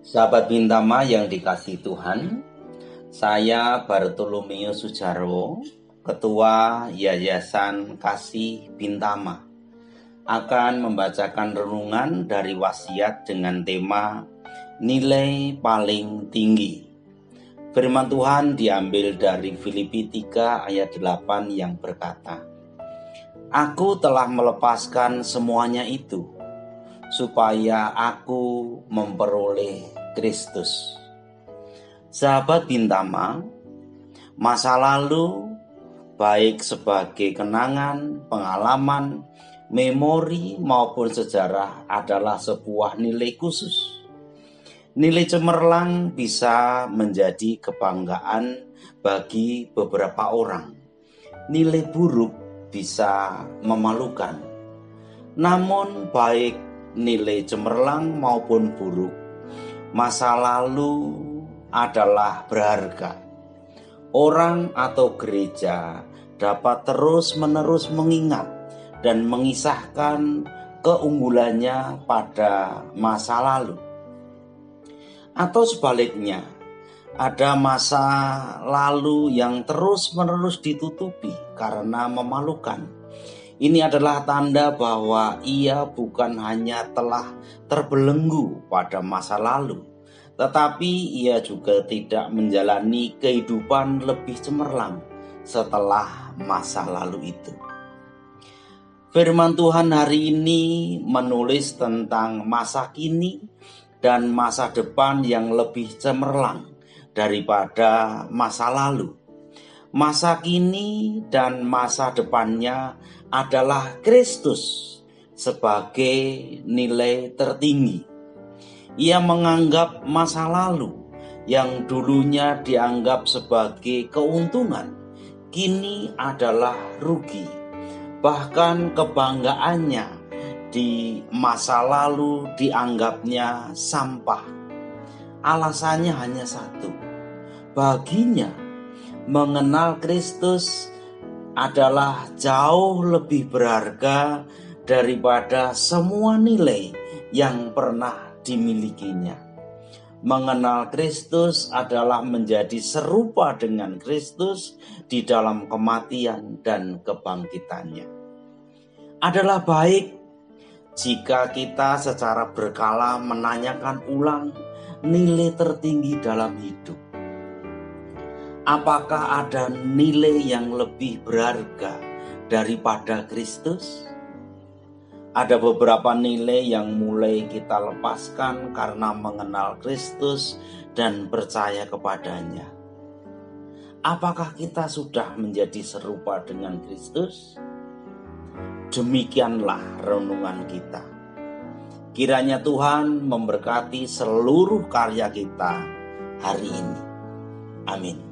Sahabat Bintama yang dikasih Tuhan, saya Bartolomeo Sujarwo, Ketua Yayasan Kasih Bintama, akan membacakan renungan dari wasiat dengan tema Nilai Paling Tinggi. Firman Tuhan diambil dari Filipi 3 ayat 8 yang berkata, Aku telah melepaskan semuanya itu, supaya aku memperoleh Kristus. Sahabat Bintama, masa lalu baik sebagai kenangan, pengalaman, memori maupun sejarah adalah sebuah nilai khusus. Nilai cemerlang bisa menjadi kebanggaan bagi beberapa orang. Nilai buruk bisa memalukan. Namun baik nilai cemerlang maupun buruk masa lalu adalah berharga. Orang atau gereja dapat terus-menerus mengingat dan mengisahkan keunggulannya pada masa lalu. Atau sebaliknya, ada masa lalu yang terus-menerus ditutupi karena memalukan ini adalah tanda bahwa ia bukan hanya telah terbelenggu pada masa lalu, tetapi ia juga tidak menjalani kehidupan lebih cemerlang setelah masa lalu itu. Firman Tuhan hari ini menulis tentang masa kini dan masa depan yang lebih cemerlang daripada masa lalu masa kini dan masa depannya adalah Kristus sebagai nilai tertinggi. Ia menganggap masa lalu yang dulunya dianggap sebagai keuntungan, kini adalah rugi. Bahkan kebanggaannya di masa lalu dianggapnya sampah. Alasannya hanya satu, baginya mengenal Kristus adalah jauh lebih berharga daripada semua nilai yang pernah dimilikinya. Mengenal Kristus adalah menjadi serupa dengan Kristus di dalam kematian dan kebangkitannya. Adalah baik jika kita secara berkala menanyakan ulang nilai tertinggi dalam hidup Apakah ada nilai yang lebih berharga daripada Kristus? Ada beberapa nilai yang mulai kita lepaskan karena mengenal Kristus dan percaya kepadanya. Apakah kita sudah menjadi serupa dengan Kristus? Demikianlah renungan kita. Kiranya Tuhan memberkati seluruh karya kita hari ini. Amin.